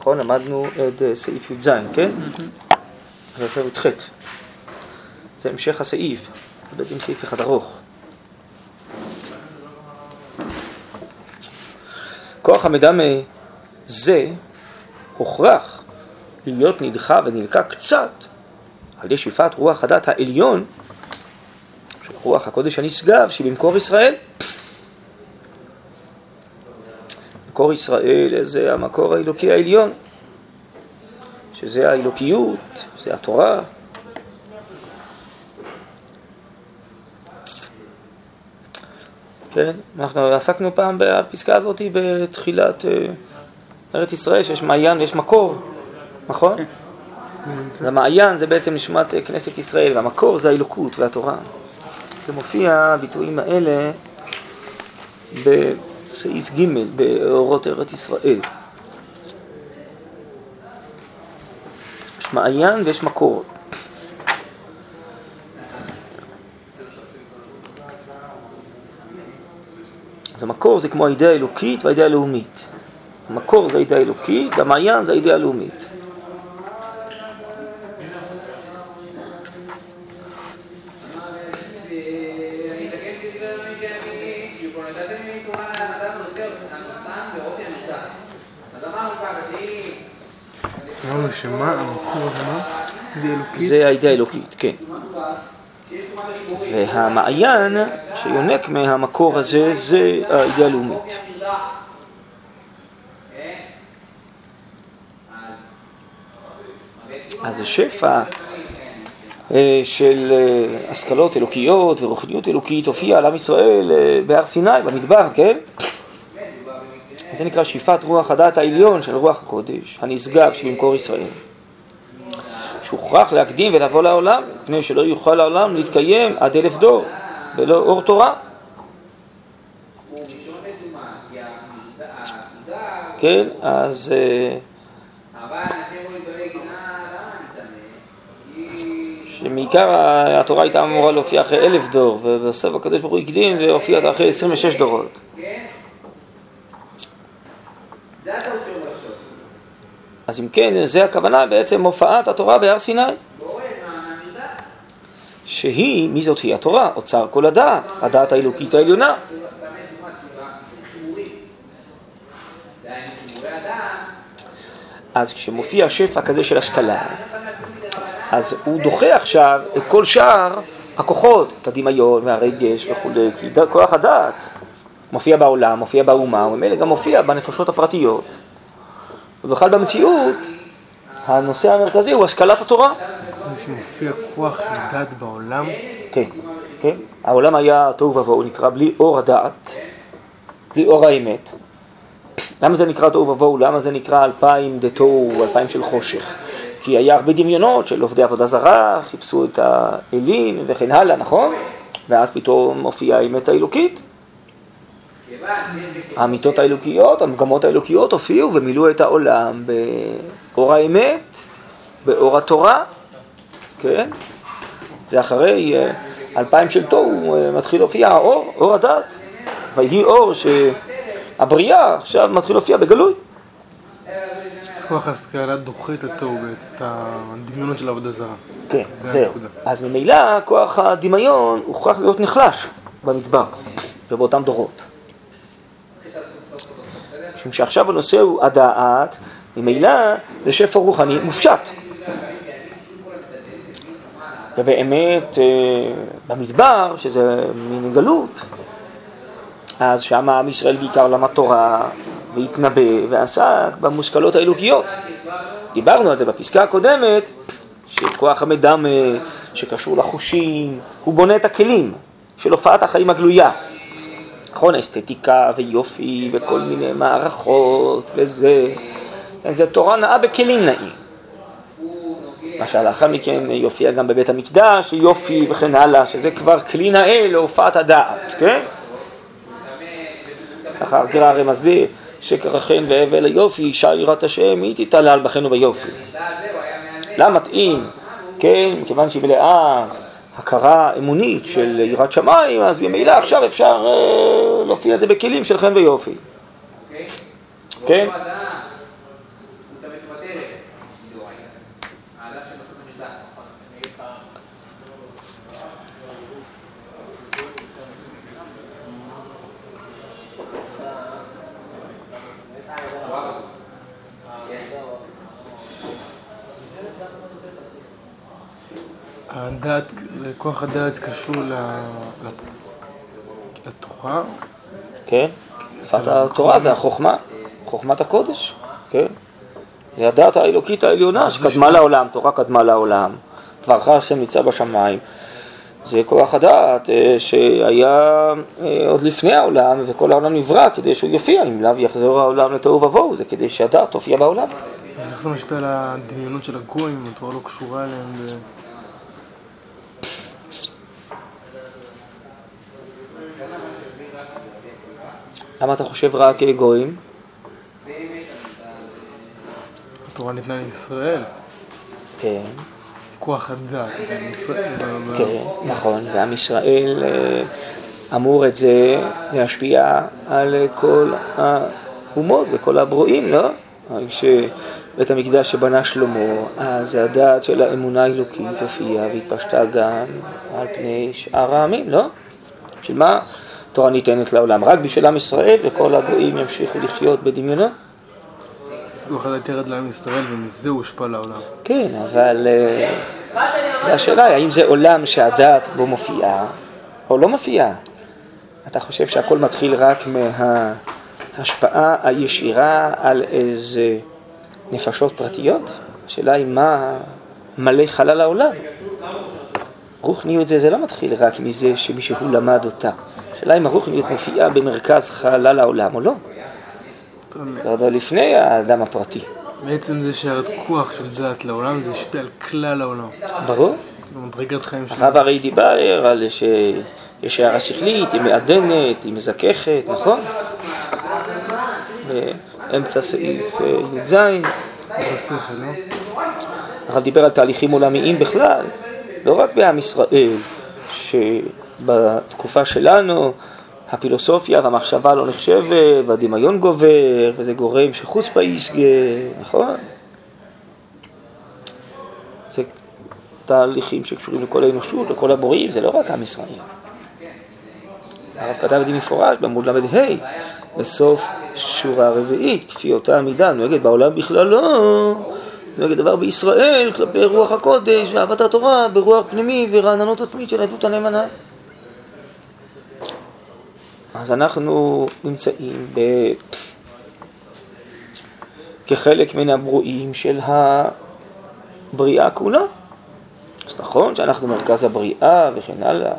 נכון? למדנו את אה, סעיף י"ז, כן? זה י"ח. זה המשך הסעיף, זה בעצם סעיף אחד ארוך. כוח המדמה זה הוכרח להיות נדחה ונלקה קצת על ידי שפיפת רוח הדת העליון של רוח הקודש הנשגב שבמקור ישראל. מקור ישראל זה המקור האלוקי העליון, שזה האלוקיות, זה התורה. כן, אנחנו עסקנו פעם בפסקה הזאת בתחילת אה, ארץ ישראל, שיש מעיין ויש מקור, נכון? כן. אז המעיין זה בעצם נשמת כנסת ישראל, והמקור זה האלוקות והתורה. זה מופיע, הביטויים האלה, בסעיף ג' באורות ארץ ישראל. יש מעיין ויש מקור. אז המקור זה כמו האידאה האלוקית והאידאה הלאומית. המקור זה האידאה האלוקית והמעיין זה האידאה הלאומית. שמה המקור זה מה? זה האידאה האלוקית, כן. והמעיין שיונק מהמקור הזה זה האידאה הלאומית. אז השפע אה, של אה, השכלות אלוקיות ורוחניות אלוקית הופיע על עם ישראל אה, בהר סיני, במדבר, כן? זה נקרא שאיפת רוח הדעת העליון של רוח הקודש, הנשגב שבמקור ישראל. שהוכרח להקדים ולבוא לעולם, מפני שלא יוכל העולם להתקיים עד אלף דור, בלא אור תורה. כן, אז... אה, שמעיקר התורה הייתה אמורה להופיע אחרי אלף דור, ובסוף הקדוש ברוך הוא הקדים והופיע אחרי 26 דורות. אז אם כן, זה הכוונה בעצם הופעת התורה בהר סיני. שהיא, מי זאת היא התורה? אוצר כל הדעת, הדעת האלוקית העליונה. אז כשמופיע שפע כזה של השכלה, אז הוא דוחה עכשיו את כל שאר הכוחות, את הדמיון והרגש וכולי, כי כוח הדעת מופיע בעולם, מופיע באומה, וממילא גם מופיע בנפשות הפרטיות. ובכלל במציאות, הנושא המרכזי הוא השכלת התורה. שמופיע כוח דת בעולם? כן, כן. העולם היה תוהו ובוהו, נקרא בלי אור הדעת, בלי אור האמת. למה זה נקרא תוהו ובוהו? למה זה נקרא אלפיים דתוהו, אלפיים של חושך? כי היה הרבה דמיונות של עובדי עבודה זרה, חיפשו את האלים וכן הלאה, נכון? ואז פתאום מופיעה האמת האלוקית. האמיתות האלוקיות, המגמות האלוקיות הופיעו ומילאו את העולם באור האמת, באור התורה, כן? זה אחרי אה, אלפיים של תוהו אה, מתחיל להופיע האור, אור הדת. ויהי אור שהבריאה עכשיו מתחיל להופיע בגלוי. אז כוח השכלה דוחה את התוהו בעצם, את הדמיונות של העבודה זרה. כן, זהו. אז ממילא כוח הדמיון הוכרח להיות נחלש במדבר ובאותם דורות. משום שעכשיו הנושא הוא הדעת, ממילא זה שפע רוחני מופשט. ובאמת אה, במדבר, שזה מין גלות, אז שם עם ישראל בעיקר למד תורה והתנבא ועסק במושכלות האלוקיות. דיברנו על זה בפסקה הקודמת, שכוח המדמה שקשור לחושים, הוא בונה את הכלים של הופעת החיים הגלויה. נכון, אסתטיקה ויופי וכל מיני מערכות וזה, זה תורה נאה בכלים נאים. מה שלאחר מכן יופיע גם בבית המקדש, יופי וכן הלאה, שזה כבר כלי נאה להופעת הדעת, כן? ככה הגר"א הרי מסביר, שקר החן והבל היופי, אישה יראת השם, היא תתעלל בכנו ביופי. למה מתאים? כן, מכיוון שהיא מלאה הכרה אמונית של יראת שמיים, אז ממילא עכשיו אפשר אה, להופיע את זה בכלים של חן ויופי. כן? כוח הדעת קשור ל... לתורה? כן, שפת התורה זה החוכמה, חוכמת הקודש, כן. זה הדעת האלוקית העליונה שקדמה לעולם, תורה קדמה לעולם, דברך השם נמצא בשמיים. זה כוח הדעת אה, שהיה אה, עוד לפני העולם וכל העולם נברא כדי שהוא יופיע, אם לאו יחזור העולם לתוהו ובוהו, זה כדי שהדעת תופיע בעולם. אז איך זה משפיע על הדמיונות של הגויים, התורה לא קשורה אליהם? למה אתה חושב רק גויים? התורה ניתנה לישראל. כן. כוח הדת ישראל. כן, נכון, ועם ישראל אה, אמור את זה להשפיע על כל האומות וכל הברואים, לא? כשבית המקדש שבנה שלמה, אז הדעת של האמונה האלוקית הופיעה והתפשטה גם על פני שאר העמים, לא? בשביל מה תורה ניתנת לעולם? רק בשביל עם ישראל וכל הגויים ימשיכו לחיות בדמיונות? הוא יכול לתרד לעם ישראל ומזה הוא הושפע לעולם. כן, אבל אה, זה השאלה, האם זה עולם שהדעת בו מופיעה או לא מופיעה? אתה חושב שהכל מתחיל רק מההשפעה הישירה על איזה נפשות פרטיות? השאלה היא מה מלא חלל העולם. רוחניות זה, זה לא מתחיל רק מזה שמישהו למד אותה. השאלה אם הרוחניות מופיעה במרכז חלל העולם או לא. עוד לפני האדם הפרטי. בעצם זה שהכוח של דת לעולם זה השפיע על כלל העולם. ברור. מדרגת חיים שלנו. הרב הרי דיבר על שיש הערה שכלית, היא מעדנת, היא מזככת, נכון? באמצע סעיף אה, י"ז. בשכל, לא? הרב דיבר על תהליכים עולמיים בכלל, לא רק בעם ישראל, שבתקופה שלנו הפילוסופיה והמחשבה לא נחשבת, והדמיון גובר, וזה גורם שחוצפה יסגה, נכון? זה תהליכים שקשורים לכל האנושות, לכל הבורים, זה לא רק עם ישראל. הרב כתב את זה מפורש בעמוד ל"ה, בסוף שורה רביעית, כפי אותה מידה נוהגת בעולם בכלל לא, נוהגת דבר בישראל כלפי רוח הקודש ואהבת התורה ברוח פנימי ורעננות עצמית של עדות הנאמנה. אז אנחנו נמצאים ב... כחלק מן הברואים של הבריאה כולה. אז נכון שאנחנו מרכז הבריאה וכן הלאה,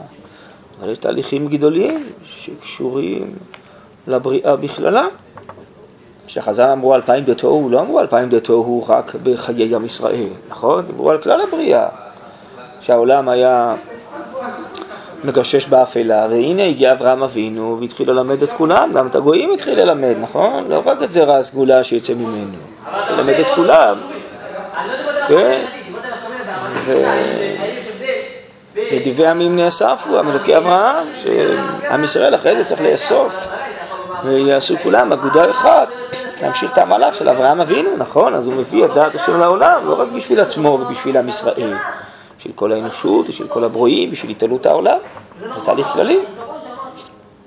אבל יש תהליכים גדולים שקשורים לבריאה בכללה. כשחז"ל אמרו אלפיים דתוהו, לא אמרו אלפיים דתוהו רק בחיי עם ישראל, נכון? דיברו על כלל הבריאה. שהעולם היה מגשש באפלה, והנה הגיע אברהם אבינו והתחיל ללמד את כולם, גם את הגויים התחיל ללמד, נכון? לא רק את זרע הסגולה שיצא ממנו, ללמד את כולם, כן? ונדיבי עמים נאספו, המלוקי אברהם, שעם ישראל אחרי זה צריך לאסוף, ויעשו כולם אגודה אחת, להמשיך את המהלך של אברהם אבינו, נכון? אז הוא מביא את דעת השם לעולם, לא רק בשביל עצמו ובשביל עם ישראל. בשביל כל האנושות, בשביל כל הברואים, בשביל התעלות העולם. זה תהליך כללי.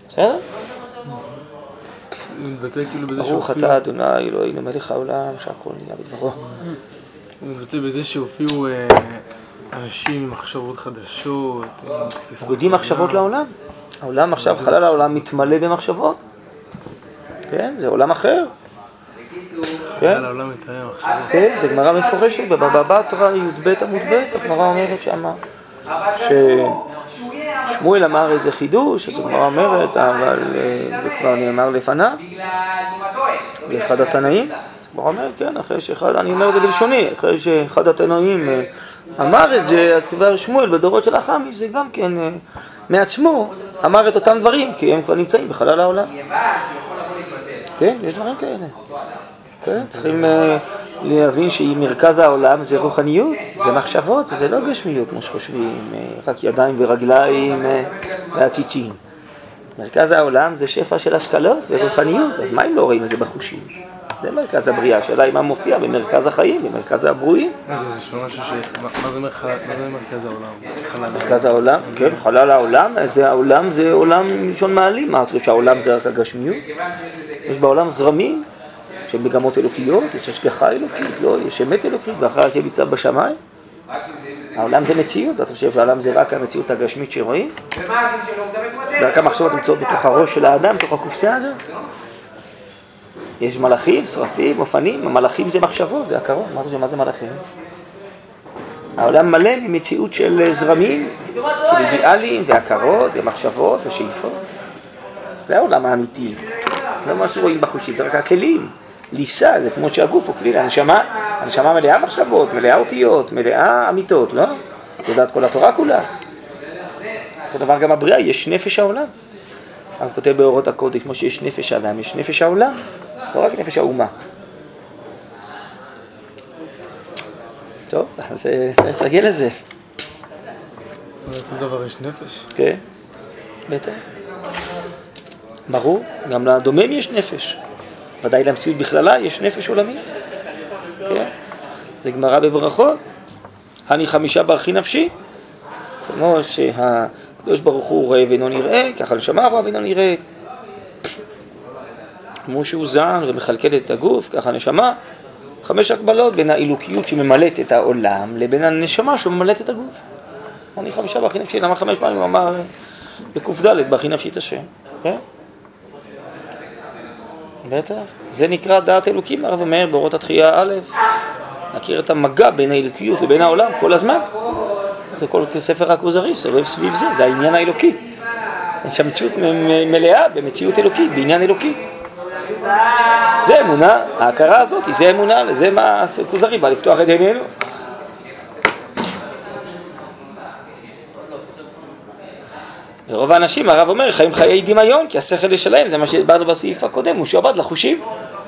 בסדר? ברוך אתה אדוני אלוהינו מלך העולם שהכל נהיה בדברו. הוא מתבטא בזה שהופיעו אה, אנשים עם מחשבות חדשות. מורידים מחשבות לעולם. העולם עכשיו, חלל העולם מתמלא במחשבות. כן, זה עולם אחר. כן? כן? כן, זה גמרא מפורשת בבבא בתרא י"ב עמוד ב', הגמרא אומרת שמה ששמואל אמר איזה חידוש, אז הגמרא אומרת, אבל אה, זה כבר נאמר לפניו, באחד התנאים, אז הגמרא אומרת, כן, אחרי שאחד, אני אומר את זה בלשוני, אחרי שאחד התנאים אה, אמר את זה, אז כבר שמואל בדורות של החמי, זה גם כן אה, מעצמו אמר את אותם דברים, כי הם כבר נמצאים בחלל העולם. כן, יש דברים כאלה. כן, צריכים אה, להבין שאם מרכז העולם זה רוחניות, זה מחשבות, זה לא גשמיות כמו שחושבים, אה, רק ידיים ורגליים אה, ועציצים. מרכז העולם זה שפע של השכלות ורוחניות, אז מה אם לא רואים את זה בחושים? זה מרכז הבריאה, השאלה היא מה מופיע במרכז החיים, במרכז הברואים. מה זה מרכז העולם? מרכז העולם, כן, חלל העולם, זה העולם זה עולם מלשון מעלים, מה, אתה חושב שהעולם זה רק הגשמיות? יש בעולם זרמים של מגמות אלוקיות, יש השגחה אלוקית, לא, יש אמת אלוקית, ואחר השם ניצב בשמיים. העולם זה מציאות, אתה חושב שהעולם זה רק המציאות הגשמית שרואים? רק המחשבות נמצאות בתוך הראש של האדם, בתוך הקופסה הזאת? יש מלאכים, שרפים, אופנים, המלאכים זה מחשבות, זה הכרון, מה חושב, מה זה מלאכים? העולם מלא ממציאות של זרמים, של אידיאלים והכרות ומחשבות ושאיפות. זה העולם האמיתי, לא מה שרואים בחושים, זה רק הכלים. ליסה, זה כמו שהגוף הוא כלי להנשמה, הנשמה מלאה מחשבות, מלאה אותיות, מלאה אמיתות, לא? יודעת כל התורה כולה. אותו דבר גם הבריאה, יש נפש העולם. הרב כותב באורות הקודש, כמו שיש נפש האדם, יש נפש העולם, לא רק נפש האומה. טוב, אז אה, צריך להתרגל לזה. כל דבר יש נפש. כן, בטח. ברור, גם לדומם יש נפש. ודאי למציאות בכללה יש נפש עולמית. כן? זה גמרא בברכות. אני חמישה ברכי נפשי. כמו שהקדוש ברוך הוא רואה ואינו נראה, ככה נשמה רואה ואינו נראית. כמו שהוא זן ומכלכל את הגוף, ככה נשמה. חמש הקבלות בין האלוקיות שממלאת את העולם לבין הנשמה שממלאת את הגוף. אני חמישה ברכי נפשי, למה חמש פעמים הוא אמר בק"ד ברכי נפשי את השם, כן? בטח, זה נקרא דעת אלוקים, הרב אומר באורות התחייה א', להכיר את המגע בין האלוקיות לבין העולם כל הזמן. זה כל ספר הכוזרי סובב סביב זה, זה העניין האלוקי. שהמציאות מלאה במציאות אלוקית, בעניין אלוקי. זה אמונה, ההכרה הזאת, זה אמונה, זה מה הכוזרי בא לפתוח את עינינו. ורוב האנשים, הרב אומר, חיים חיי דמיון, כי השכל יש שלהם, זה מה שדיברנו בסעיף הקודם, הוא שעבד לחושים,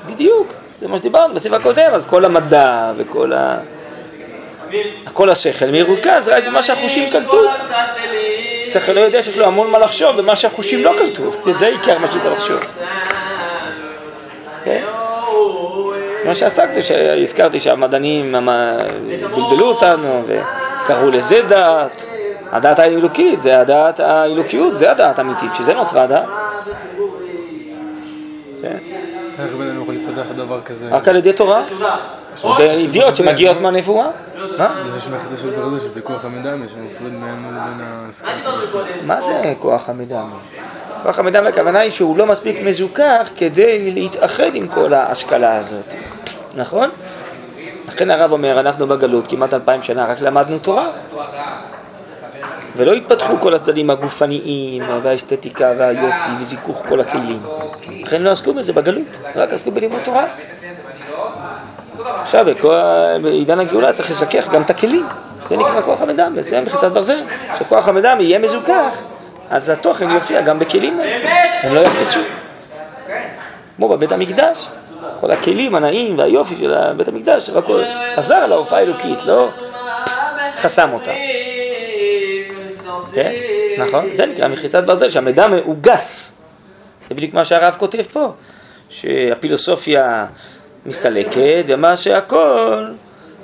בדיוק, זה מה שדיברנו בסעיף הקודם, אז כל המדע וכל ה... כל השכל מרוכז רק במה שהחושים קלטו. השכל לא יודע שיש לו המון מה לחשוב במה שהחושים לא קלטו, כי זה עיקר מה שצריך לחשוב. כן? מה שעסקנו, שהזכרתי שהמדענים בלבלו אותנו וקראו לזה דעת. הדעת האלוקית, זה הדעת האלוקיות, זה הדעת האמיתית, שזה נוצרה הדעת. כן. איך בן אדם יכול להתפתח לדבר כזה? רק על ידי תורה. זה ידיעות שמגיעות מהנבואה. מה? יש מחזה של ברזל שזה כוח המדמה שמפריד בינינו לבין ההסכם. מה זה כוח המדמה? כוח המדמה הכוונה היא שהוא לא מספיק מזוכח כדי להתאחד עם כל ההשכלה הזאת, נכון? לכן הרב אומר, אנחנו בגלות כמעט אלפיים שנה רק למדנו תורה. ולא התפתחו כל הצדדים הגופניים והאסתטיקה והיופי וזיכוך כל הכלים. לכן לא עסקו בזה בגלות, רק עסקו בלימוד תורה. עכשיו, בעידן הגאולה צריך לזכך גם את הכלים. זה נקרא כוח המדם, זה מכיסת ברזל. כשכוח המדם יהיה מזוכח, אז התוכן יופיע גם בכלים, הם לא יפצצו. כמו בבית המקדש, כל הכלים הנעים והיופי של בית המקדש, רק עזר להופעה האלוקית, לא חסם אותה. כן, נכון? זה נקרא מחיצת ברזל, שהמידע הוא גס. זה בדיוק מה שהרב כותב פה, שהפילוסופיה מסתלקת, ומה שהכל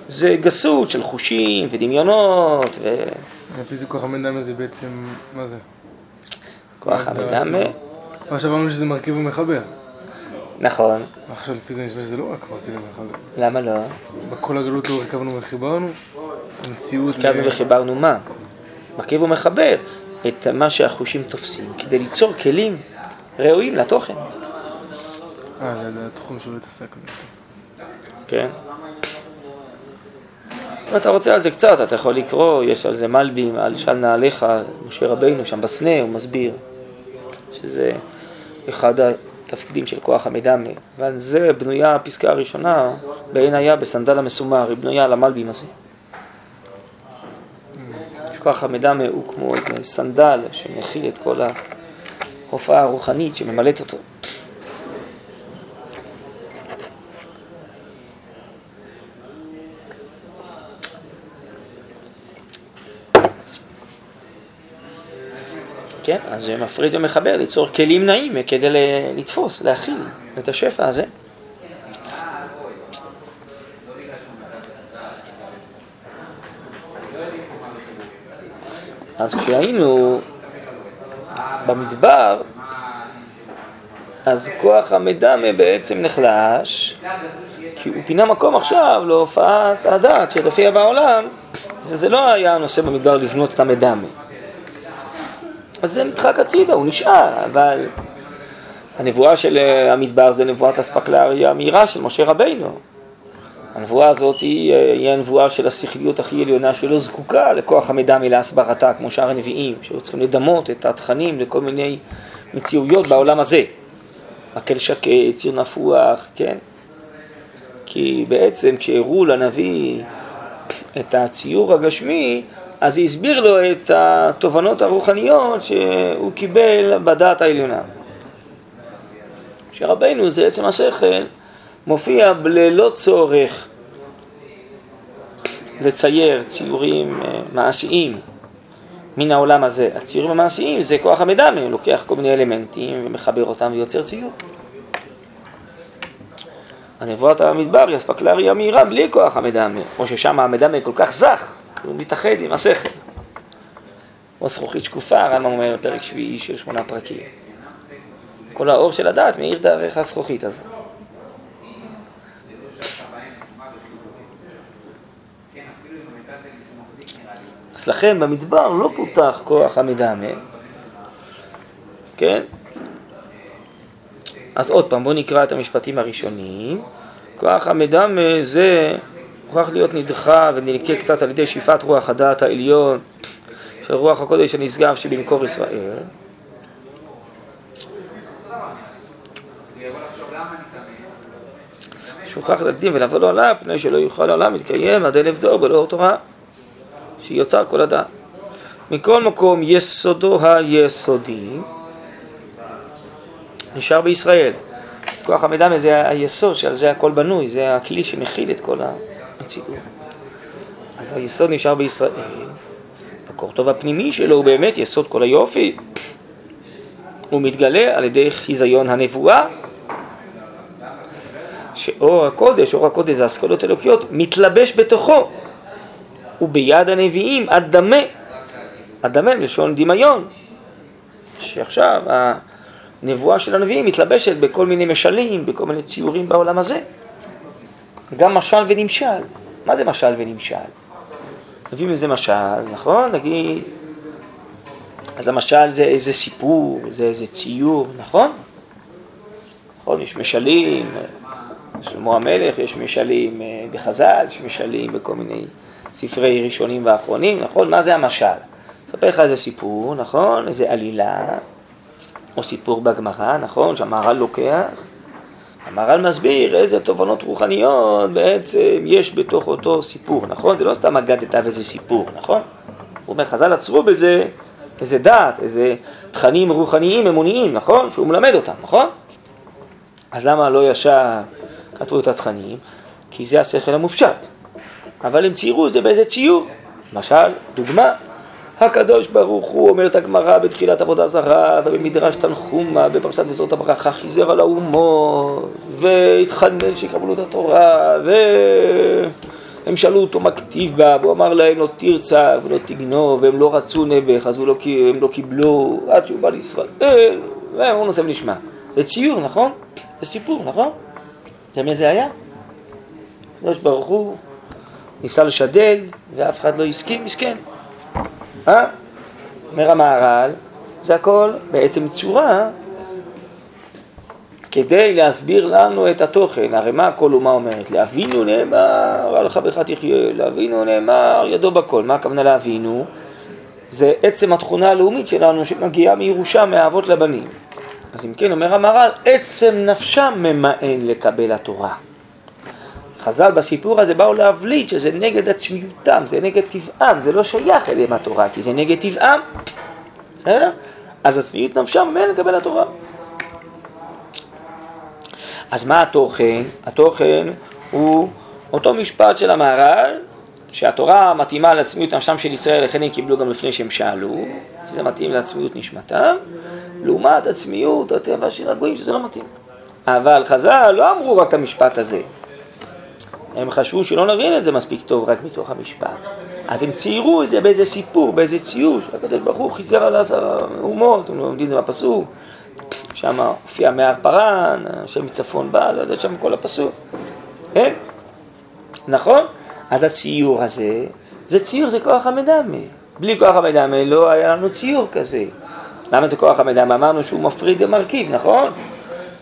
זה גסות של חושים ודמיונות ו... לפי זה כוח המדמה זה בעצם, מה זה? כוח המדמה... מה שאמרנו שזה מרכיב ומחבר. נכון. עכשיו לפי זה נשמע שזה לא רק מרכיב ומחבר. למה לא? בכל הגלות לא הרכבנו וחיברנו? המציאות... הרכבנו וחיברנו מה? מרכיב ומחבר את מה שהחושים תופסים, כדי ליצור כלים ראויים לתוכן. אה, זה התחום שהוא התעסק בזה. כן. אם אתה רוצה על זה קצת, אתה יכול לקרוא, יש על זה מלבים, על של נעליך, משה רבינו, שם בסנה, הוא מסביר שזה אחד התפקידים של כוח המדמה, ועל זה בנויה הפסקה הראשונה, בעין היה בסנדל המסומר, היא בנויה על המלבים הזה. כוח המדמה הוא כמו איזה סנדל שמכיל את כל ההופעה הרוחנית שממלאת אותו. כן, אז זה מפריד ומחבר, ליצור כלים נעים כדי לתפוס, להכיל את השפע הזה. אז כשהיינו במדבר, אז כוח המדמה בעצם נחלש, כי הוא פינה מקום עכשיו להופעת הדת שתופיע בעולם, וזה לא היה הנושא במדבר לבנות את המדמה. אז זה נדחק הצידה, הוא נשאר, אבל הנבואה של המדבר זה נבואת אספקלריה המהירה של משה רבינו. הנבואה הזאת היא, אה, היא הנבואה של השכליות הכי עליונה שלא זקוקה לכוח המדמה להסברתה, כמו שאר הנביאים, שהיו צריכים לדמות את התכנים לכל מיני מציאויות בעולם הזה. מקל שקט, ציר נפוח, כן? כי בעצם כשהראו לנביא את הציור הגשמי, אז היא הסביר לו את התובנות הרוחניות שהוא קיבל בדעת העליונה. שרבנו זה עצם השכל מופיע ללא צורך לצייר ציורים אה, מעשיים מן העולם הזה. הציורים המעשיים זה כוח המדמה, הוא לוקח כל מיני אלמנטים ומחבר אותם ויוצר ציור. אז נבואת המדבר היא אספקלריה מהירה בלי כוח המדמה, או ששם המדמה כל כך זך, הוא מתאחד עם השכל. או זכוכית שקופה, הרמב"ם אומר פרק שביעי של שמונה פרקים. כל האור של הדעת מאיר דרך הזכוכית הזאת. אז לכן במדבר לא פותח כוח המדמה, כן? אז עוד פעם, בואו נקרא את המשפטים הראשונים. כוח המדמה זה מוכרח להיות נדחה ונלקה קצת על ידי שאיפת רוח הדעת העליון של רוח הקודש הנשגב שבמקור ישראל. שהוכרח להקדים ולבוא עליו, פני שלא יוכל העולם להתקיים עד אלף דור בלא אור תורה, שיוצר כל הדעת. מכל מקום יסודו היסודי נשאר בישראל. כוח המדמה זה היסוד שעל זה הכל בנוי, זה הכלי שמכיל את כל המציאות. אז היסוד נשאר בישראל, הקורטוב הפנימי שלו הוא באמת יסוד כל היופי. הוא מתגלה על ידי חיזיון הנבואה, שאור הקודש, אור הקודש זה השכלות אלוקיות, מתלבש בתוכו. וביד הנביאים הדמה, הדמה מלשון דמיון, שעכשיו הנבואה של הנביאים מתלבשת בכל מיני משלים, בכל מיני ציורים בעולם הזה. גם משל ונמשל. מה זה משל ונמשל? מביאים איזה משל, נכון? נגיד, אז המשל זה איזה סיפור, זה איזה ציור, נכון? נכון, יש משלים, שלמה המלך, יש משלים אה, בחז"ל, יש משלים בכל מיני ספרי ראשונים ואחרונים, נכון? מה זה המשל? אספר לך איזה סיפור, נכון? איזה עלילה, או סיפור בגמרא, נכון? שהמהר"ל לוקח, המהר"ל מסביר איזה תובנות רוחניות בעצם יש בתוך אותו סיפור, נכון? זה לא סתם אגדת ואיזה סיפור, נכון? הוא אומר, חז"ל עצרו בזה איזה דעת, איזה תכנים רוחניים, אמוניים, נכון? שהוא מלמד אותם, נכון? אז למה לא ישר כתבו את התכנים? כי זה השכל המופשט. אבל הם ציירו את זה באיזה ציור. למשל, דוגמה, הקדוש ברוך הוא, אומרת הגמרא בתחילת עבודה זרה ובמדרש תנחומה בפרשת וזאת הברכה חיזר על האומות והתחנן שיקבלו את התורה והם שאלו אותו מה כתיב בה והוא אמר להם לא תרצה ולא תגנוב והם לא רצו נעבך אז לא, הם לא קיבלו עד שהוא בא לישראל והם אמרו נושא ונשמע זה ציור נכון? זה סיפור נכון? זה מי זה היה? הקדוש ברוך הוא ניסה לשדל ואף אחד לא הסכים, מסכן אה? אומר המהר"ל, זה הכל בעצם צורה כדי להסביר לנו את התוכן. הרי מה הכל אומה אומרת? לאבינו נאמר, על חברך תחיה, לאבינו נאמר, ידו בכל. מה הכוונה לאבינו? זה עצם התכונה הלאומית שלנו שמגיעה מירושה מהאבות לבנים. אז אם כן, אומר המהר"ל, עצם נפשם ממאן לקבל התורה. חז"ל בסיפור הזה באו להבליט שזה נגד עצמיותם, זה נגד טבעם, זה לא שייך אליהם התורה, כי זה נגד טבעם. בסדר? אז עצמיות נפשם ממילא לקבל התורה. אז מה התוכן? התוכן הוא אותו משפט של המהר"ל, שהתורה מתאימה לעצמיות נפשם של ישראל, לכן הם קיבלו גם לפני שהם שאלו, זה מתאים לעצמיות נשמתם, לעומת עצמיות הטבע של הגויים, שזה לא מתאים. אבל חז"ל לא אמרו רק את המשפט הזה. הם חשבו שלא נבין את זה מספיק טוב רק מתוך המשפט. אז הם ציירו את זה באיזה סיפור, באיזה ציור, שהקדוש ברוך הוא חיזר על האומות, הם לומדים את זה בפסוק, שם הופיע מהר פרן, השם מצפון בא, לא יודע שם כל הפסוק. כן? נכון? אז הציור הזה, זה ציור, זה כוח המדמה. בלי כוח המדמה לא היה לנו ציור כזה. למה זה כוח המדמה? אמרנו שהוא מפריד ומרכיב, נכון?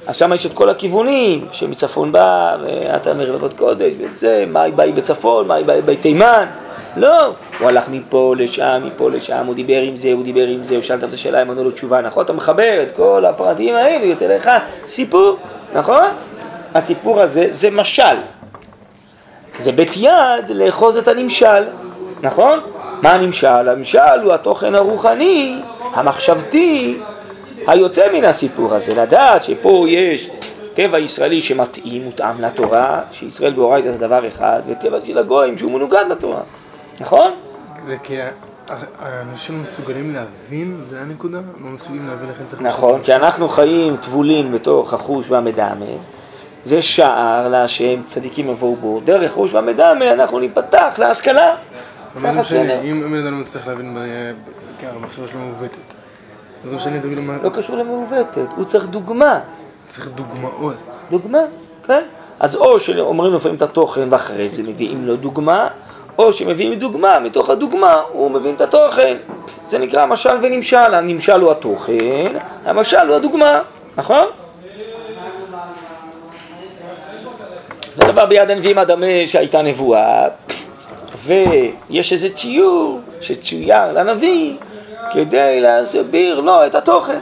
אז שם יש את כל הכיוונים, שמצפון בא, ואתה מרבבות קודש, וזה, היא באי בצפון, היא באי בתימן. לא, הוא הלך מפה לשם, מפה לשם, הוא דיבר עם זה, הוא דיבר עם זה, הוא שאל את השאלה, הם ענו לו תשובה, נכון? אתה מחבר את כל הפרטים האלו, יוצא לך סיפור, נכון? הסיפור הזה זה משל. זה בית יד לאחוז את הנמשל, נכון? מה הנמשל? הנמשל הוא התוכן הרוחני, המחשבתי, היוצא מן הסיפור הזה, לדעת שפה יש טבע ישראלי שמתאים, מותאם לתורה, שישראל ואורייתא זה דבר אחד, וטבע של הגויים שהוא מנוגד לתורה, נכון? זה כי האנשים מסוגלים להבין, זה הנקודה? לא מסוגלים להבין לכן צריך... נכון, כי אנחנו חיים טבולים בתוך החוש והמדמה, זה שער להשם צדיקים יבואו בו, דרך חוש והמדמה אנחנו ניפתח להשכלה. ככה סדר. אם אדם לא מצליח להבין, כי המחשבה שלו מעוותת. זה משנה, תגיד לו מה... לא קשור למעוותת, הוא צריך דוגמה. צריך דוגמאות. דוגמה, כן. אז או שאומרים לפעמים את התוכן ואחרי זה מביאים לו דוגמה, או שמביאים דוגמה, מתוך הדוגמה הוא מבין את התוכן. זה נקרא משל ונמשל, הנמשל הוא התוכן, המשל הוא הדוגמה, נכון? זה דבר ביד הנביאים הדמה שהייתה נבואה, ויש איזה ציור שצויר לנביא כדי להסביר לו את התוכן.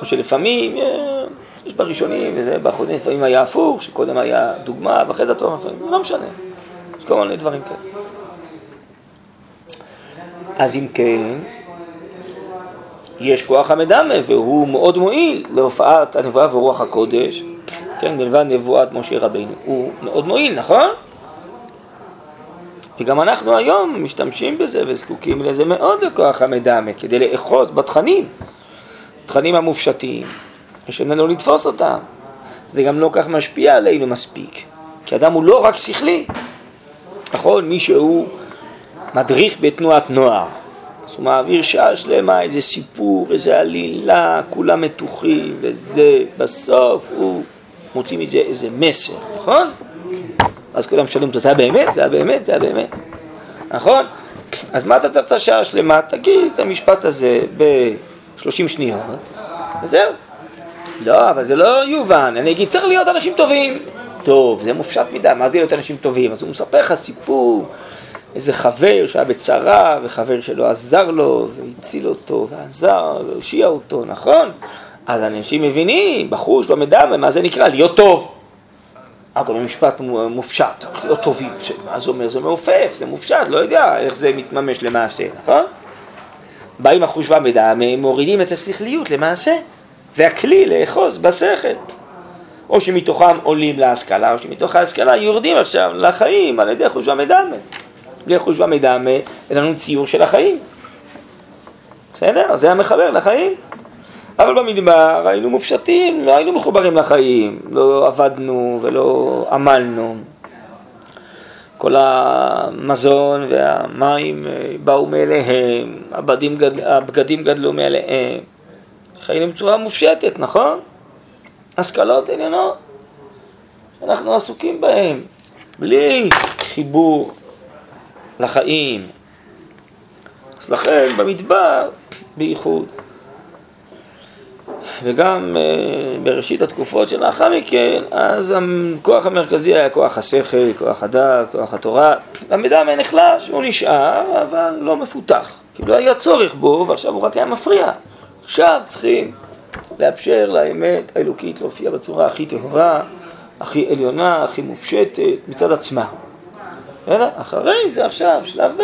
או שלפעמים, אה, יש בראשונים, באחרונים, לפעמים היה הפוך, שקודם היה דוגמה ואחרי זה התוכן, לפעמים, לא משנה. יש כל מיני דברים כאלה. אז אם כן, יש כוח המדמה והוא מאוד מועיל להופעת הנבואה ורוח הקודש, כן, מלבד נבואת משה רבינו, הוא מאוד מועיל, נכון? וגם אנחנו היום משתמשים בזה וזקוקים לזה מאוד לכוח המדמה, כדי לאחוז בתכנים, תכנים המופשטים, ושננו לתפוס אותם. זה גם לא כך משפיע עלינו מספיק, כי אדם הוא לא רק שכלי, נכון? מי שהוא מדריך בתנועת נוער, אז הוא מעביר שעה שלמה איזה סיפור, איזה עלילה, כולם מתוחים, וזה, בסוף הוא מוציא מזה איזה מסר, נכון? אז כולם שואלים אותו, זה היה באמת? זה היה באמת? זה היה באמת? נכון? אז מה אתה צריך את השעה השלמה? תגיד את המשפט הזה ב-30 שניות, וזהו. לא, אבל זה לא יובן. אני אגיד, צריך להיות אנשים טובים. טוב, זה מופשט מדי, מה זה להיות אנשים טובים? אז הוא מספר לך סיפור, איזה חבר שהיה בצרה, וחבר שלו עזר לו, והציל אותו, ועזר, והושיע אותו, נכון? אז אנשים מבינים, בחוש, במדע, ומה זה נקרא? להיות טוב. אגב, משפט מופשט, להיות טובים, מה זה אומר? זה מעופף, זה מופשט, לא יודע איך זה מתממש למעשה, נכון? באים החוש והמידע, הם מורידים את השכליות למעשה. זה הכלי לאחוז בשכל. או שמתוכם עולים להשכלה, או שמתוך ההשכלה יורדים עכשיו לחיים על ידי חוש והמדמה. בלי חוש והמדמה, אין לנו ציור של החיים. בסדר? זה המחבר לחיים. אבל במדבר היינו מופשטים, לא היינו מחוברים לחיים, לא עבדנו ולא עמלנו. כל המזון והמים אה, באו מאליהם, הבגדים, גדל, הבגדים גדלו מאליהם. חיינו בצורה מופשטת, נכון? השכלות עליונות שאנחנו עסוקים בהן, בלי חיבור לחיים. אז לכן במדבר בייחוד. וגם uh, בראשית התקופות שלאחר מכן, אז הכוח המרכזי היה כוח השכל, כוח הדת, כוח התורה. המידע נחלש, הוא נשאר, אבל לא מפותח. כי לא היה צורך בו, ועכשיו הוא רק היה מפריע. עכשיו צריכים לאפשר לאמת האלוקית להופיע בצורה הכי טהורה, הכי עליונה, הכי מופשטת, מצד עצמה. אלא אחרי זה עכשיו, שלב ב',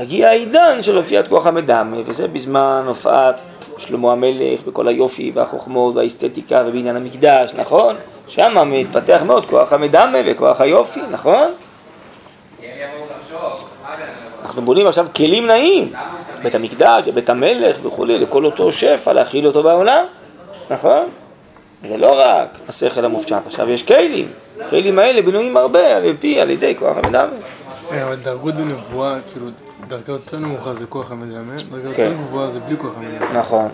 יגיע העידן של הופיעת כוח המדמה, וזה בזמן הופעת שלמה המלך, וכל היופי והחוכמות והאסתטיקה ובעניין המקדש, נכון? שם מתפתח מאוד כוח המדמה וכוח היופי, נכון? אנחנו בונים עכשיו כלים נעים, בית המקדש, בית המלך וכולי, לכל אותו שפע, להכיל אותו בעולם, נכון? זה לא רק השכל המופשט, עכשיו יש כלים, הכלים האלה בנויים הרבה על פי, על ידי כוח המדמה. אה, אבל דרגות בנבואה, כאילו, דרגה יותר נמוכה זה כוח המדמה, דרגה יותר כן. גבוהה זה בלי כוח המדמה. נכון.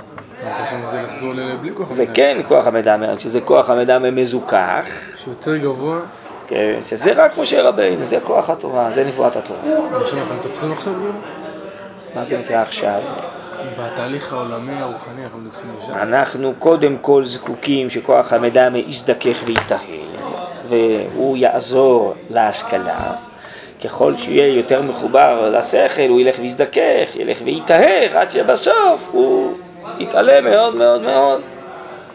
זה. כן כוח המדמה, רק שזה כוח המדמה מזוכח, שיותר גבוה, כן, שזה רק משה רבינו, זה כוח התורה, זה נבואת התורה. עכשיו אנחנו מטפסים עכשיו כאילו? מה זה נקרא עכשיו? בתהליך העולמי הרוחני אנחנו מטפסים לשם. אנחנו קודם כל זקוקים שכוח המדמה יזדכך ויטהר, והוא יעזור להשכלה. ככל שיהיה יותר מחובר לשכל, הוא ילך ויזדכך, ילך ויטהר, עד שבסוף הוא יתעלה מאוד מאוד מאוד.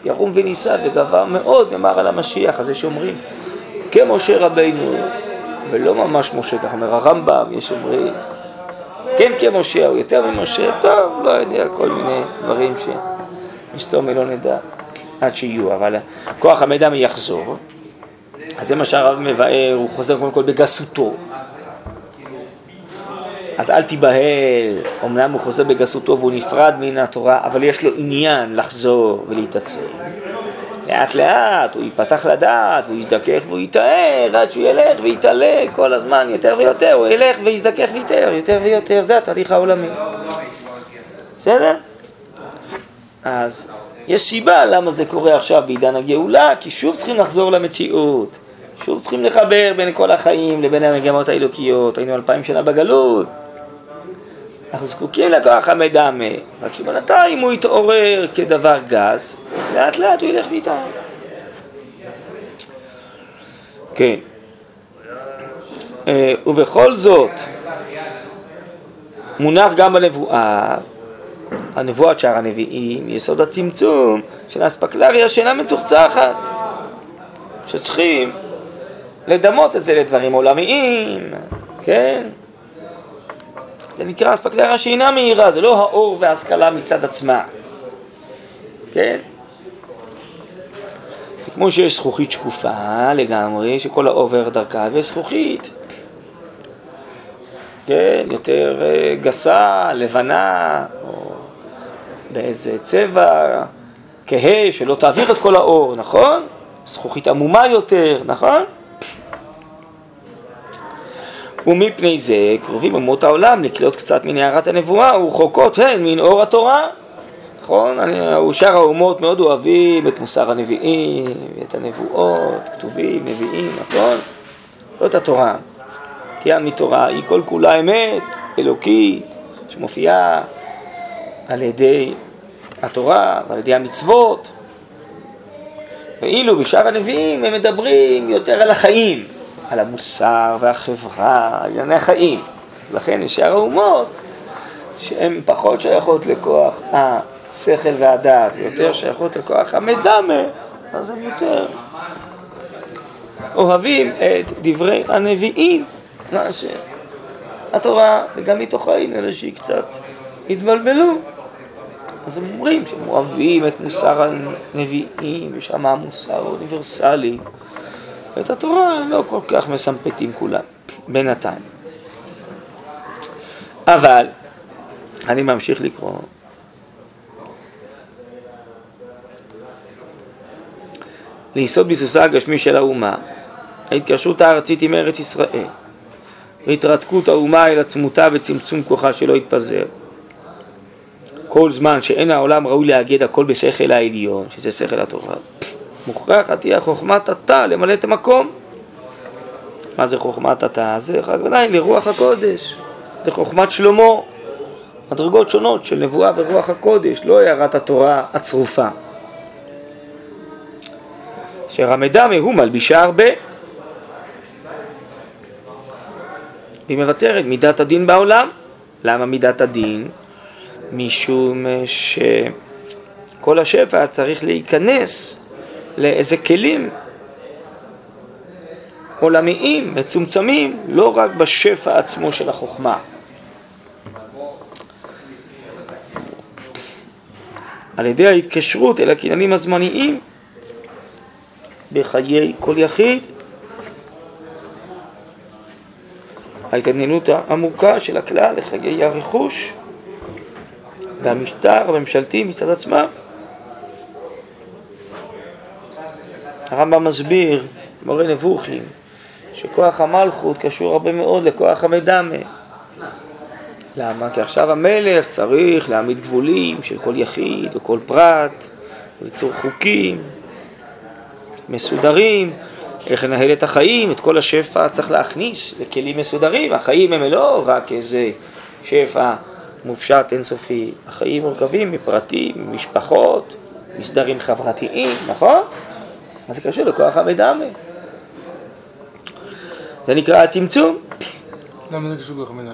ירום ונישא וגבר מאוד, נאמר על המשיח, אז יש אומרים, כמשה רבינו, ולא ממש משה, ככה אומר הרמב"ם, יש אומרים, כן כמשה, הוא יותר ממשה, טוב, לא יודע, כל מיני דברים שמשתום לא נדע עד שיהיו, אבל כוח המידע יחזור, אז זה מה שהרב מבאר, הוא חוזר קודם כל בגסותו. אז אל תיבהל, אמנם הוא חוזר בגסותו והוא נפרד מן התורה, אבל יש לו עניין לחזור ולהתעצם. לאט לאט הוא ייפתח לדעת, הוא יזדכך והוא יתאר, עד שהוא ילך ויתעלה כל הזמן יותר ויותר, הוא ילך ויזדכך ויתאר יותר ויותר, זה התהליך העולמי. בסדר? אז יש סיבה למה זה קורה עכשיו בעידן הגאולה, כי שוב צריכים לחזור למציאות. שוב צריכים לחבר בין כל החיים לבין המגמות האלוקיות. היינו אלפיים שנה בגלות. אנחנו זקוקים לכוח המדמה, רק שבינתיים הוא יתעורר כדבר גס, לאט לאט הוא ילך ויתער. כן. אה, ובכל זאת, מונח גם בנבואה, הנבואת שער הנביאים, יסוד הצמצום של האספקלריה שאינה מצוחצחת, שצריכים לדמות את זה לדברים עולמיים, כן? זה נקרא אספקלריה שאינה מהירה, זה לא האור וההשכלה מצד עצמה, כן? זה כמו שיש זכוכית שקופה לגמרי, שכל האור עובר דרכה, ויש זכוכית, כן, יותר אה, גסה, לבנה, או באיזה צבע כהה, שלא תעביר את כל האור, נכון? זכוכית עמומה יותר, נכון? ומפני זה קרובים אומות העולם לקלוט קצת מנערת הנבואה ורחוקות הן מן אור התורה. נכון? שאר האומות מאוד אוהבים את מוסר הנביאים, ואת הנבואות, כתובים, נביאים, נכון? לא את התורה. כי מתורה היא כל כולה אמת, אלוקית, שמופיעה על ידי התורה ועל ידי המצוות. ואילו בשאר הנביאים הם מדברים יותר על החיים, על המוסר והחברה, ענייני החיים. אז לכן יש שאר האומות שהן פחות שייכות לכוח השכל והדעת, ויותר שייכות לכוח המדמה, אז הם יותר אוהבים את דברי הנביאים, מה שהתורה, וגם מתוכנו, אלה שהיא קצת התבלבלו. אז הם אומרים שהם אוהבים את מוסר הנביאים, ושם המוסר האוניברסלי. ואת התורה לא כל כך מסמפתים כולם, בינתיים. אבל, אני ממשיך לקרוא. ליסוד ביסוסה הגשמי של האומה, ההתקשרות הארצית עם ארץ ישראל, והתרתקות האומה אל עצמותה וצמצום כוחה שלא יתפזר. כל זמן שאין העולם ראוי לאגד הכל בשכל העליון, שזה שכל התורה, מוכרחת תהיה חוכמת התא למלא את המקום. מה זה חוכמת התא? זה הכוונה לרוח הקודש, זה חוכמת שלמה, מדרגות שונות של נבואה ורוח הקודש, לא הערת התורה הצרופה. אשר המדמה הוא מלבישה הרבה. היא מבצרת מידת הדין בעולם. למה מידת הדין? משום שכל השפע צריך להיכנס לאיזה כלים עולמיים, מצומצמים, לא רק בשפע עצמו של החוכמה. על ידי ההתקשרות אל הקניינים הזמניים בחיי כל יחיד, ההתעניינות העמוקה של הכלל לחיי הרכוש והמשטר הממשלתי מצד עצמם. הרמב"ם מסביר, מורה נבוכים, שכוח המלכות קשור הרבה מאוד לכוח המדמה. למה? כי עכשיו המלך צריך להעמיד גבולים של כל יחיד וכל פרט, ליצור חוקים מסודרים, איך לנהל את החיים, את כל השפע צריך להכניס לכלים מסודרים. החיים הם לא רק איזה שפע מופשט אינסופי, החיים מורכבים מפרטים, ממשפחות, מסדרים חברתיים, נכון? אז זה קשור לכוח המדמה. זה נקרא הצמצום. למה זה קשור לכוח המדמה?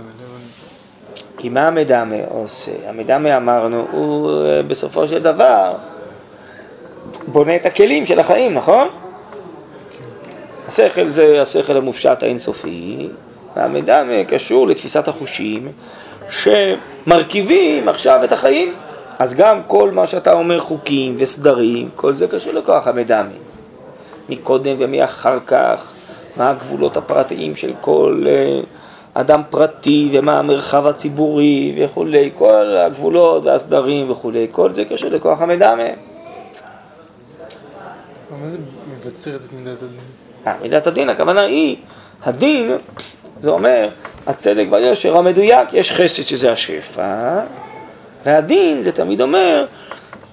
כי מה המדמה עושה? המדמה אמרנו, הוא אה, בסופו של דבר בונה את הכלים של החיים, נכון? השכל זה השכל המופשט האינסופי, והמדמה קשור לתפיסת החושים שמרכיבים עכשיו את החיים. אז גם כל מה שאתה אומר חוקים וסדרים, כל זה קשור לכוח המדמה. מקודם ומאחר כך, מה הגבולות הפרטיים של כל אה, אדם פרטי ומה המרחב הציבורי וכולי, כל הגבולות והסדרים וכולי, כל זה קשור לכוח המדמה. מה זה מבצרת את מידת הדין? אה, מידת הדין, הכוונה היא, הדין, זה אומר, הצדק והיושר המדויק, יש חסד שזה השפע, והדין זה תמיד אומר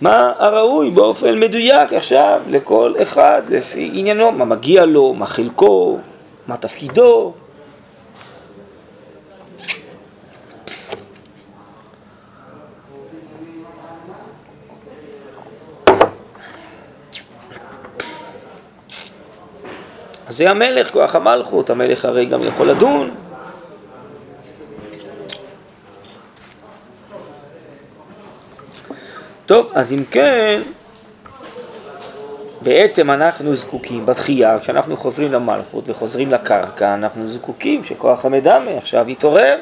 מה הראוי באופן מדויק עכשיו לכל אחד לפי עניינו, מה מגיע לו, מה חלקו, מה תפקידו. זה המלך, כוח המלכות, המלך הרי גם יכול לדון. טוב, אז אם כן, בעצם אנחנו זקוקים בתחייה, כשאנחנו חוזרים למלכות וחוזרים לקרקע, אנחנו זקוקים שכוח המדמה עכשיו יתעורר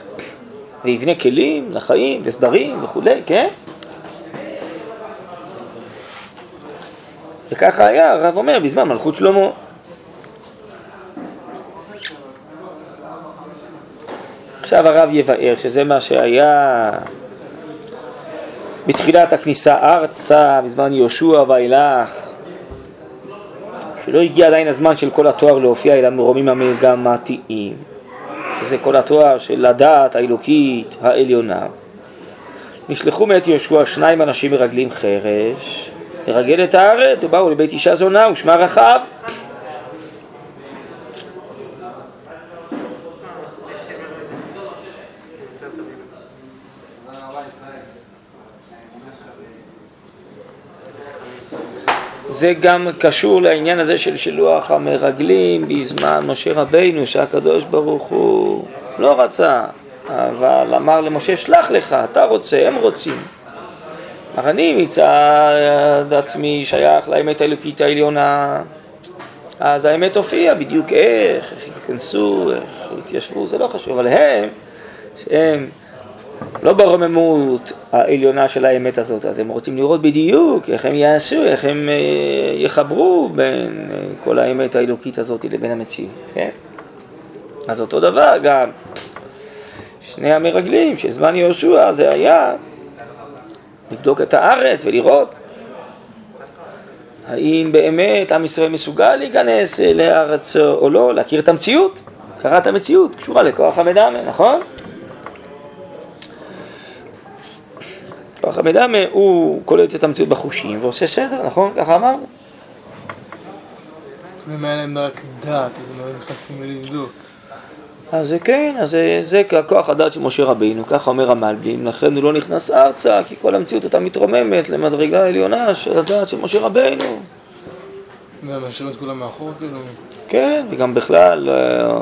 ויבנה כלים לחיים וסדרים וכולי, כן? וככה היה, הרב אומר, בזמן מלכות שלמה. עכשיו הרב יבאר שזה מה שהיה בתחילת הכניסה ארצה, בזמן יהושע ואילך, שלא הגיע עדיין הזמן של כל התואר להופיע אלא מרומים המגמתיים, שזה כל התואר של הדעת האלוקית העליונה. נשלחו מאת יהושע שניים אנשים מרגלים חרש לרגל את הארץ ובאו לבית אישה זונה ושמה רחב זה גם קשור לעניין הזה של שילוח המרגלים בזמן משה רבינו שהקדוש ברוך הוא לא רצה אבל אמר למשה שלח לך, אתה רוצה, הם רוצים. אך אני מצד עצמי שייך לאמת האלוקית העליונה. אז האמת הופיעה בדיוק איך, איך ייכנסו, איך יתיישבו, זה לא חשוב, אבל הם, שהם לא ברוממות העליונה של האמת הזאת, אז הם רוצים לראות בדיוק איך הם יעשו, איך הם אה, יחברו בין אה, כל האמת האלוקית הזאת לבין המציאות, כן? אז אותו דבר גם שני המרגלים של זמן יהושע זה היה לבדוק את הארץ ולראות האם באמת עם ישראל מסוגל להיכנס לארצו או לא, להכיר את המציאות, הכרת המציאות קשורה לכוח המדמה, נכון? כוח המדמה הוא קולט את המציאות בחושים ועושה סדר, נכון? ככה אמרנו. אם היה להם רק דעת, אז הם לא נכנסים לבדוק. אז זה כן, אז זה, זה כוח הדעת של משה רבינו, ככה אומר המלבים, לכן הוא לא נכנס ארצה, כי כל המציאות הייתה מתרוממת למדרגה העליונה של הדעת של משה רבינו. ומשאירים את כולם מאחור כאילו? כן, וגם בכלל, אה,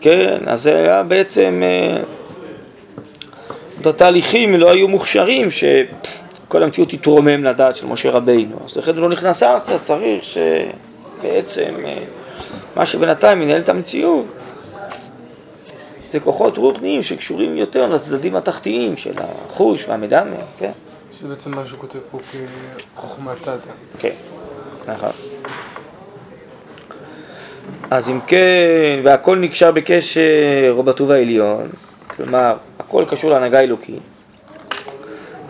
כן, אז זה היה בעצם... אה, התהליכים לא היו מוכשרים שכל המציאות תתרומם לדעת של משה רבינו. אז לכן הוא לא נכנס ארצה, צריך שבעצם אה, מה שבינתיים ינהל את המציאות זה כוחות רוחניים שקשורים יותר לצדדים התחתיים של החוש והמדמה, כן? שזה בעצם מה שהוא כותב פה כחוכמת תתא. כן, נכון. אז אם כן, והכל נקשר בקשר או בטוב העליון, כלומר, הכל קשור להנהגה אלוקית,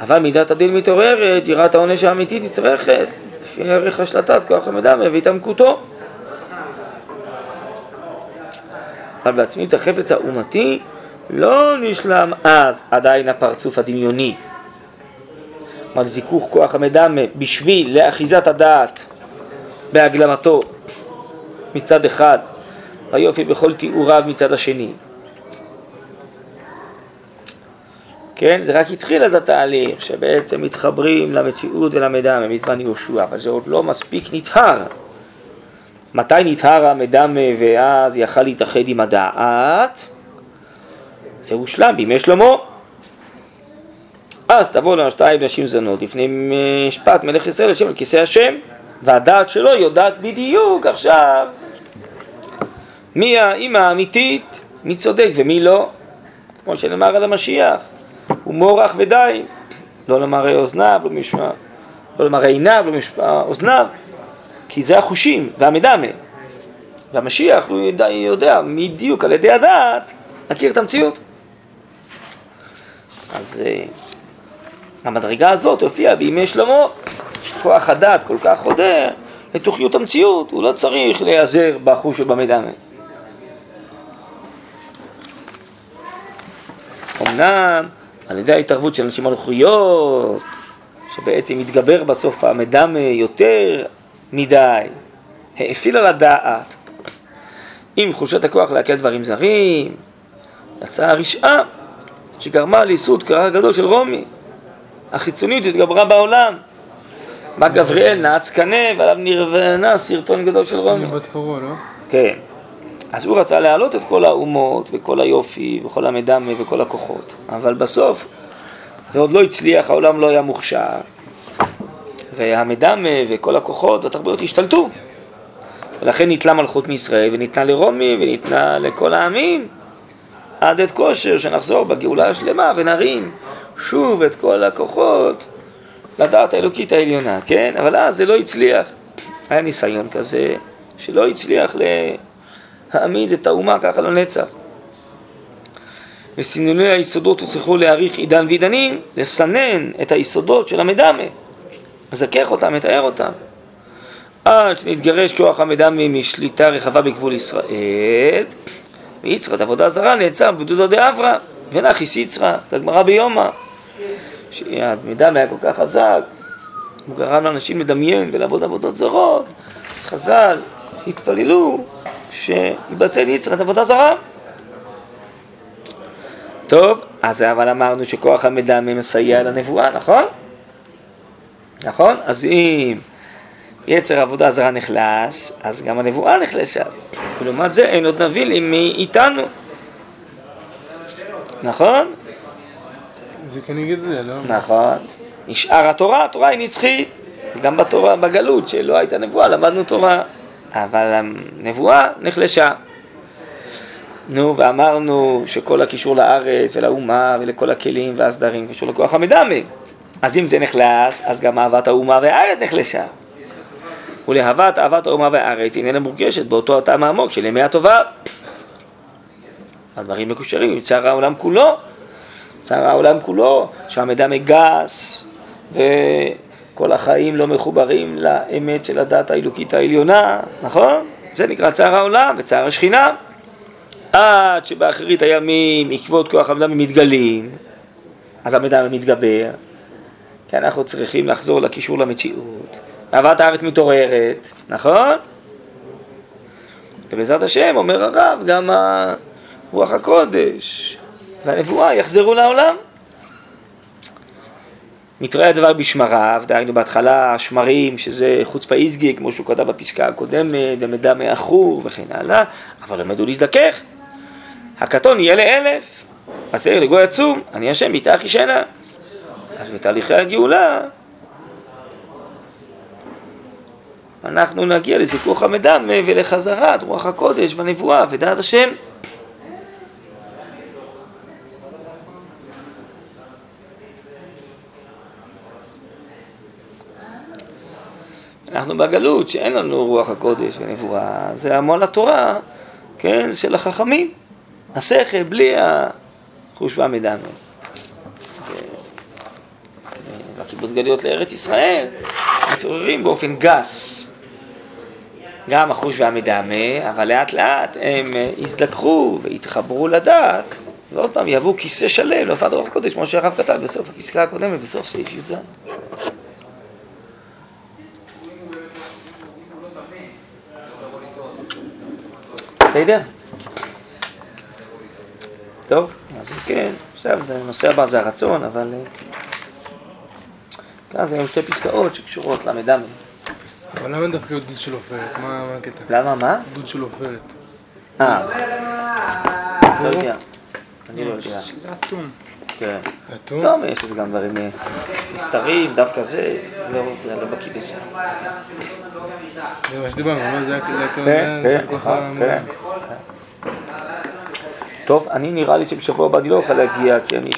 אבל מידת הדין מתעוררת, יראת העונש האמיתית נצרכת, לפי ערך השלטת כוח המדמה והתעמקותו. אבל בעצמי את החפץ האומתי לא נשלם אז עדיין הפרצוף הדמיוני. כלומר זיכוך כוח המדמה בשביל לאחיזת הדעת בהגלמתו מצד אחד, והיופי בכל תיאוריו מצד השני. כן, זה רק התחיל אז התהליך, שבעצם מתחברים למציאות ולמדמה בזמן יהושע, אבל זה עוד לא מספיק נטהר. מתי נטהר המדמה ואז יכל להתאחד עם הדעת? זה הושלם בימי שלמה. אז תבוא לנו שתיים נשים זונות לפני משפט מלך ישראל השם על כיסא השם והדעת שלו יודעת בדיוק עכשיו מי האימא האמיתית, מי צודק ומי לא, כמו שנאמר על המשיח, הוא מורח ודי, לא למראה אוזניו, לא משמע, לא למראה עיניו, לא משמע אוזניו, כי זה החושים והמדמה. והמשיח הוא יודע, יודע בדיוק על ידי הדעת להכיר את המציאות. אז uh, המדרגה הזאת הופיעה בימי שלמה, כוח הדעת כל כך חודר לתוכיות המציאות, הוא לא צריך להיעזר בחוש ובמדמה. אמנם על ידי ההתערבות של אנשים מלכויות, שבעצם התגבר בסוף המדמה יותר מדי, האפיל על הדעת, עם חולשת הכוח לעכל דברים זרים, יצאה הרשעה שגרמה לייסוד קרע גדול של רומי. החיצוניות התגברה בעולם. בא גבריאל, נעץ קנה, ועליו נרבנה סרטון גדול של רומי. לא? כן. אז הוא רצה להעלות את כל האומות, וכל היופי, וכל המדמה, וכל הכוחות. אבל בסוף, זה עוד לא הצליח, העולם לא היה מוכשר. והמדמה וכל הכוחות והתרבויות השתלטו. ולכן ניטלה מלכות מישראל, וניתנה לרומי, וניתנה לכל העמים. עד עת כושר, שנחזור בגאולה השלמה ונרים שוב את כל הכוחות לדעת האלוקית העליונה, כן? אבל אז זה לא הצליח. היה ניסיון כזה שלא הצליח להעמיד את האומה ככה לנצח. וסינוני היסודות הוצרכו להעריך עידן ועידנים, לסנן את היסודות של המדמה, לזכך אותם, לתאר אותם. עד שנתגרש כוח המדמה משליטה רחבה בגבול ישראל, ויצרת עבודה זרה נעצר בדודו דאברה, ונחיס יצרה, זה הגמרא ביומא. שהמידע היה כל כך חזק, הוא גרם לאנשים לדמיין ולעבוד עבודות זרות, אז חז"ל התפללו שיבטל יצרת עבודה זרה. טוב, אז אבל אמרנו שכוח המדמה מסייע לנבואה, נכון? נכון? אז אם יצר עבודה זרה נחלש, אז גם הנבואה נחלשה. ולעומת זה אין עוד נביא לי מי איתנו. נכון? זה כנגד זה, לא? נכון. נשאר התורה, התורה היא נצחית. גם בתורה, בגלות, שלא הייתה נבואה, למדנו תורה. אבל הנבואה נחלשה. נו, ואמרנו שכל הקישור לארץ ולאומה ולכל הכלים והסדרים קשור לכוח המדמה. אז אם זה נחלש, אז גם אהבת האומה והארץ נחלשה. ולהבת אהבת האומה והארץ איננה מורגשת באותו הטעם העמוק של ימי הטובה. הדברים מקושרים עם צער העולם כולו. צער העולם כולו, שהמידע מגס וכל החיים לא מחוברים לאמת של הדת האלוקית העליונה, נכון? זה נקרא צער העולם וצער השכינה. עד שבאחרית הימים עקבות כוח המדמה מתגלים, אז המדמה מתגבר, כי אנחנו צריכים לחזור לקישור למציאות. אהבת הארץ מתעוררת, נכון? ובעזרת השם, אומר הרב, גם רוח הקודש והנבואה יחזרו לעולם. מתראה הדבר בשמריו, דהיינו בהתחלה השמרים, שזה חוצפה איזגי, כמו שהוא כתב בפסקה הקודמת, ומדע מאחור וכן הלאה, אבל למדו להזדכך. הקטון יהיה לאלף, צריך לגוי עצום, אני השם ביתה שינה. אז בתהליכי הגאולה אנחנו נגיע לזיכוך המדם ולחזרת רוח הקודש והנבואה ודעת השם. אנחנו בגלות שאין לנו רוח הקודש ונבואה, זה המון התורה, כן, של החכמים, השכל בלי החוש והמדמה. בקיבוץ גלויות לארץ ישראל, מתעוררים באופן גס. גם החוש והמדמה, אבל לאט לאט הם הזדככו והתחברו לדעת ועוד פעם, יבוא כיסא שלם להופעת רוח הקודש, כמו שהרב כתב בסוף הפסקה הקודמת, בסוף סעיף י"ז. בסדר? טוב, אז כן, בסדר, זה הנושא הבא זה הרצון, אבל... אה, כאן זה היום שתי פסקאות שקשורות ל"ד. אבל למה דווקא דוד של עופרת? מה הקטע? למה, מה? דוד של עופרת. אה, לא יודע. אני לא יודע. זה אטום. כן. אטום? לא, יש לזה גם דברים אה, נסתרים, דווקא זה, לא לא בקיא בזה. זה מה שדיברנו, מה זה כן, הכוונה כן, של כוח נכון, ה... כן. טוב, אני נראה לי שבשבוע הבא אני לא אוכל להגיע, כי אני,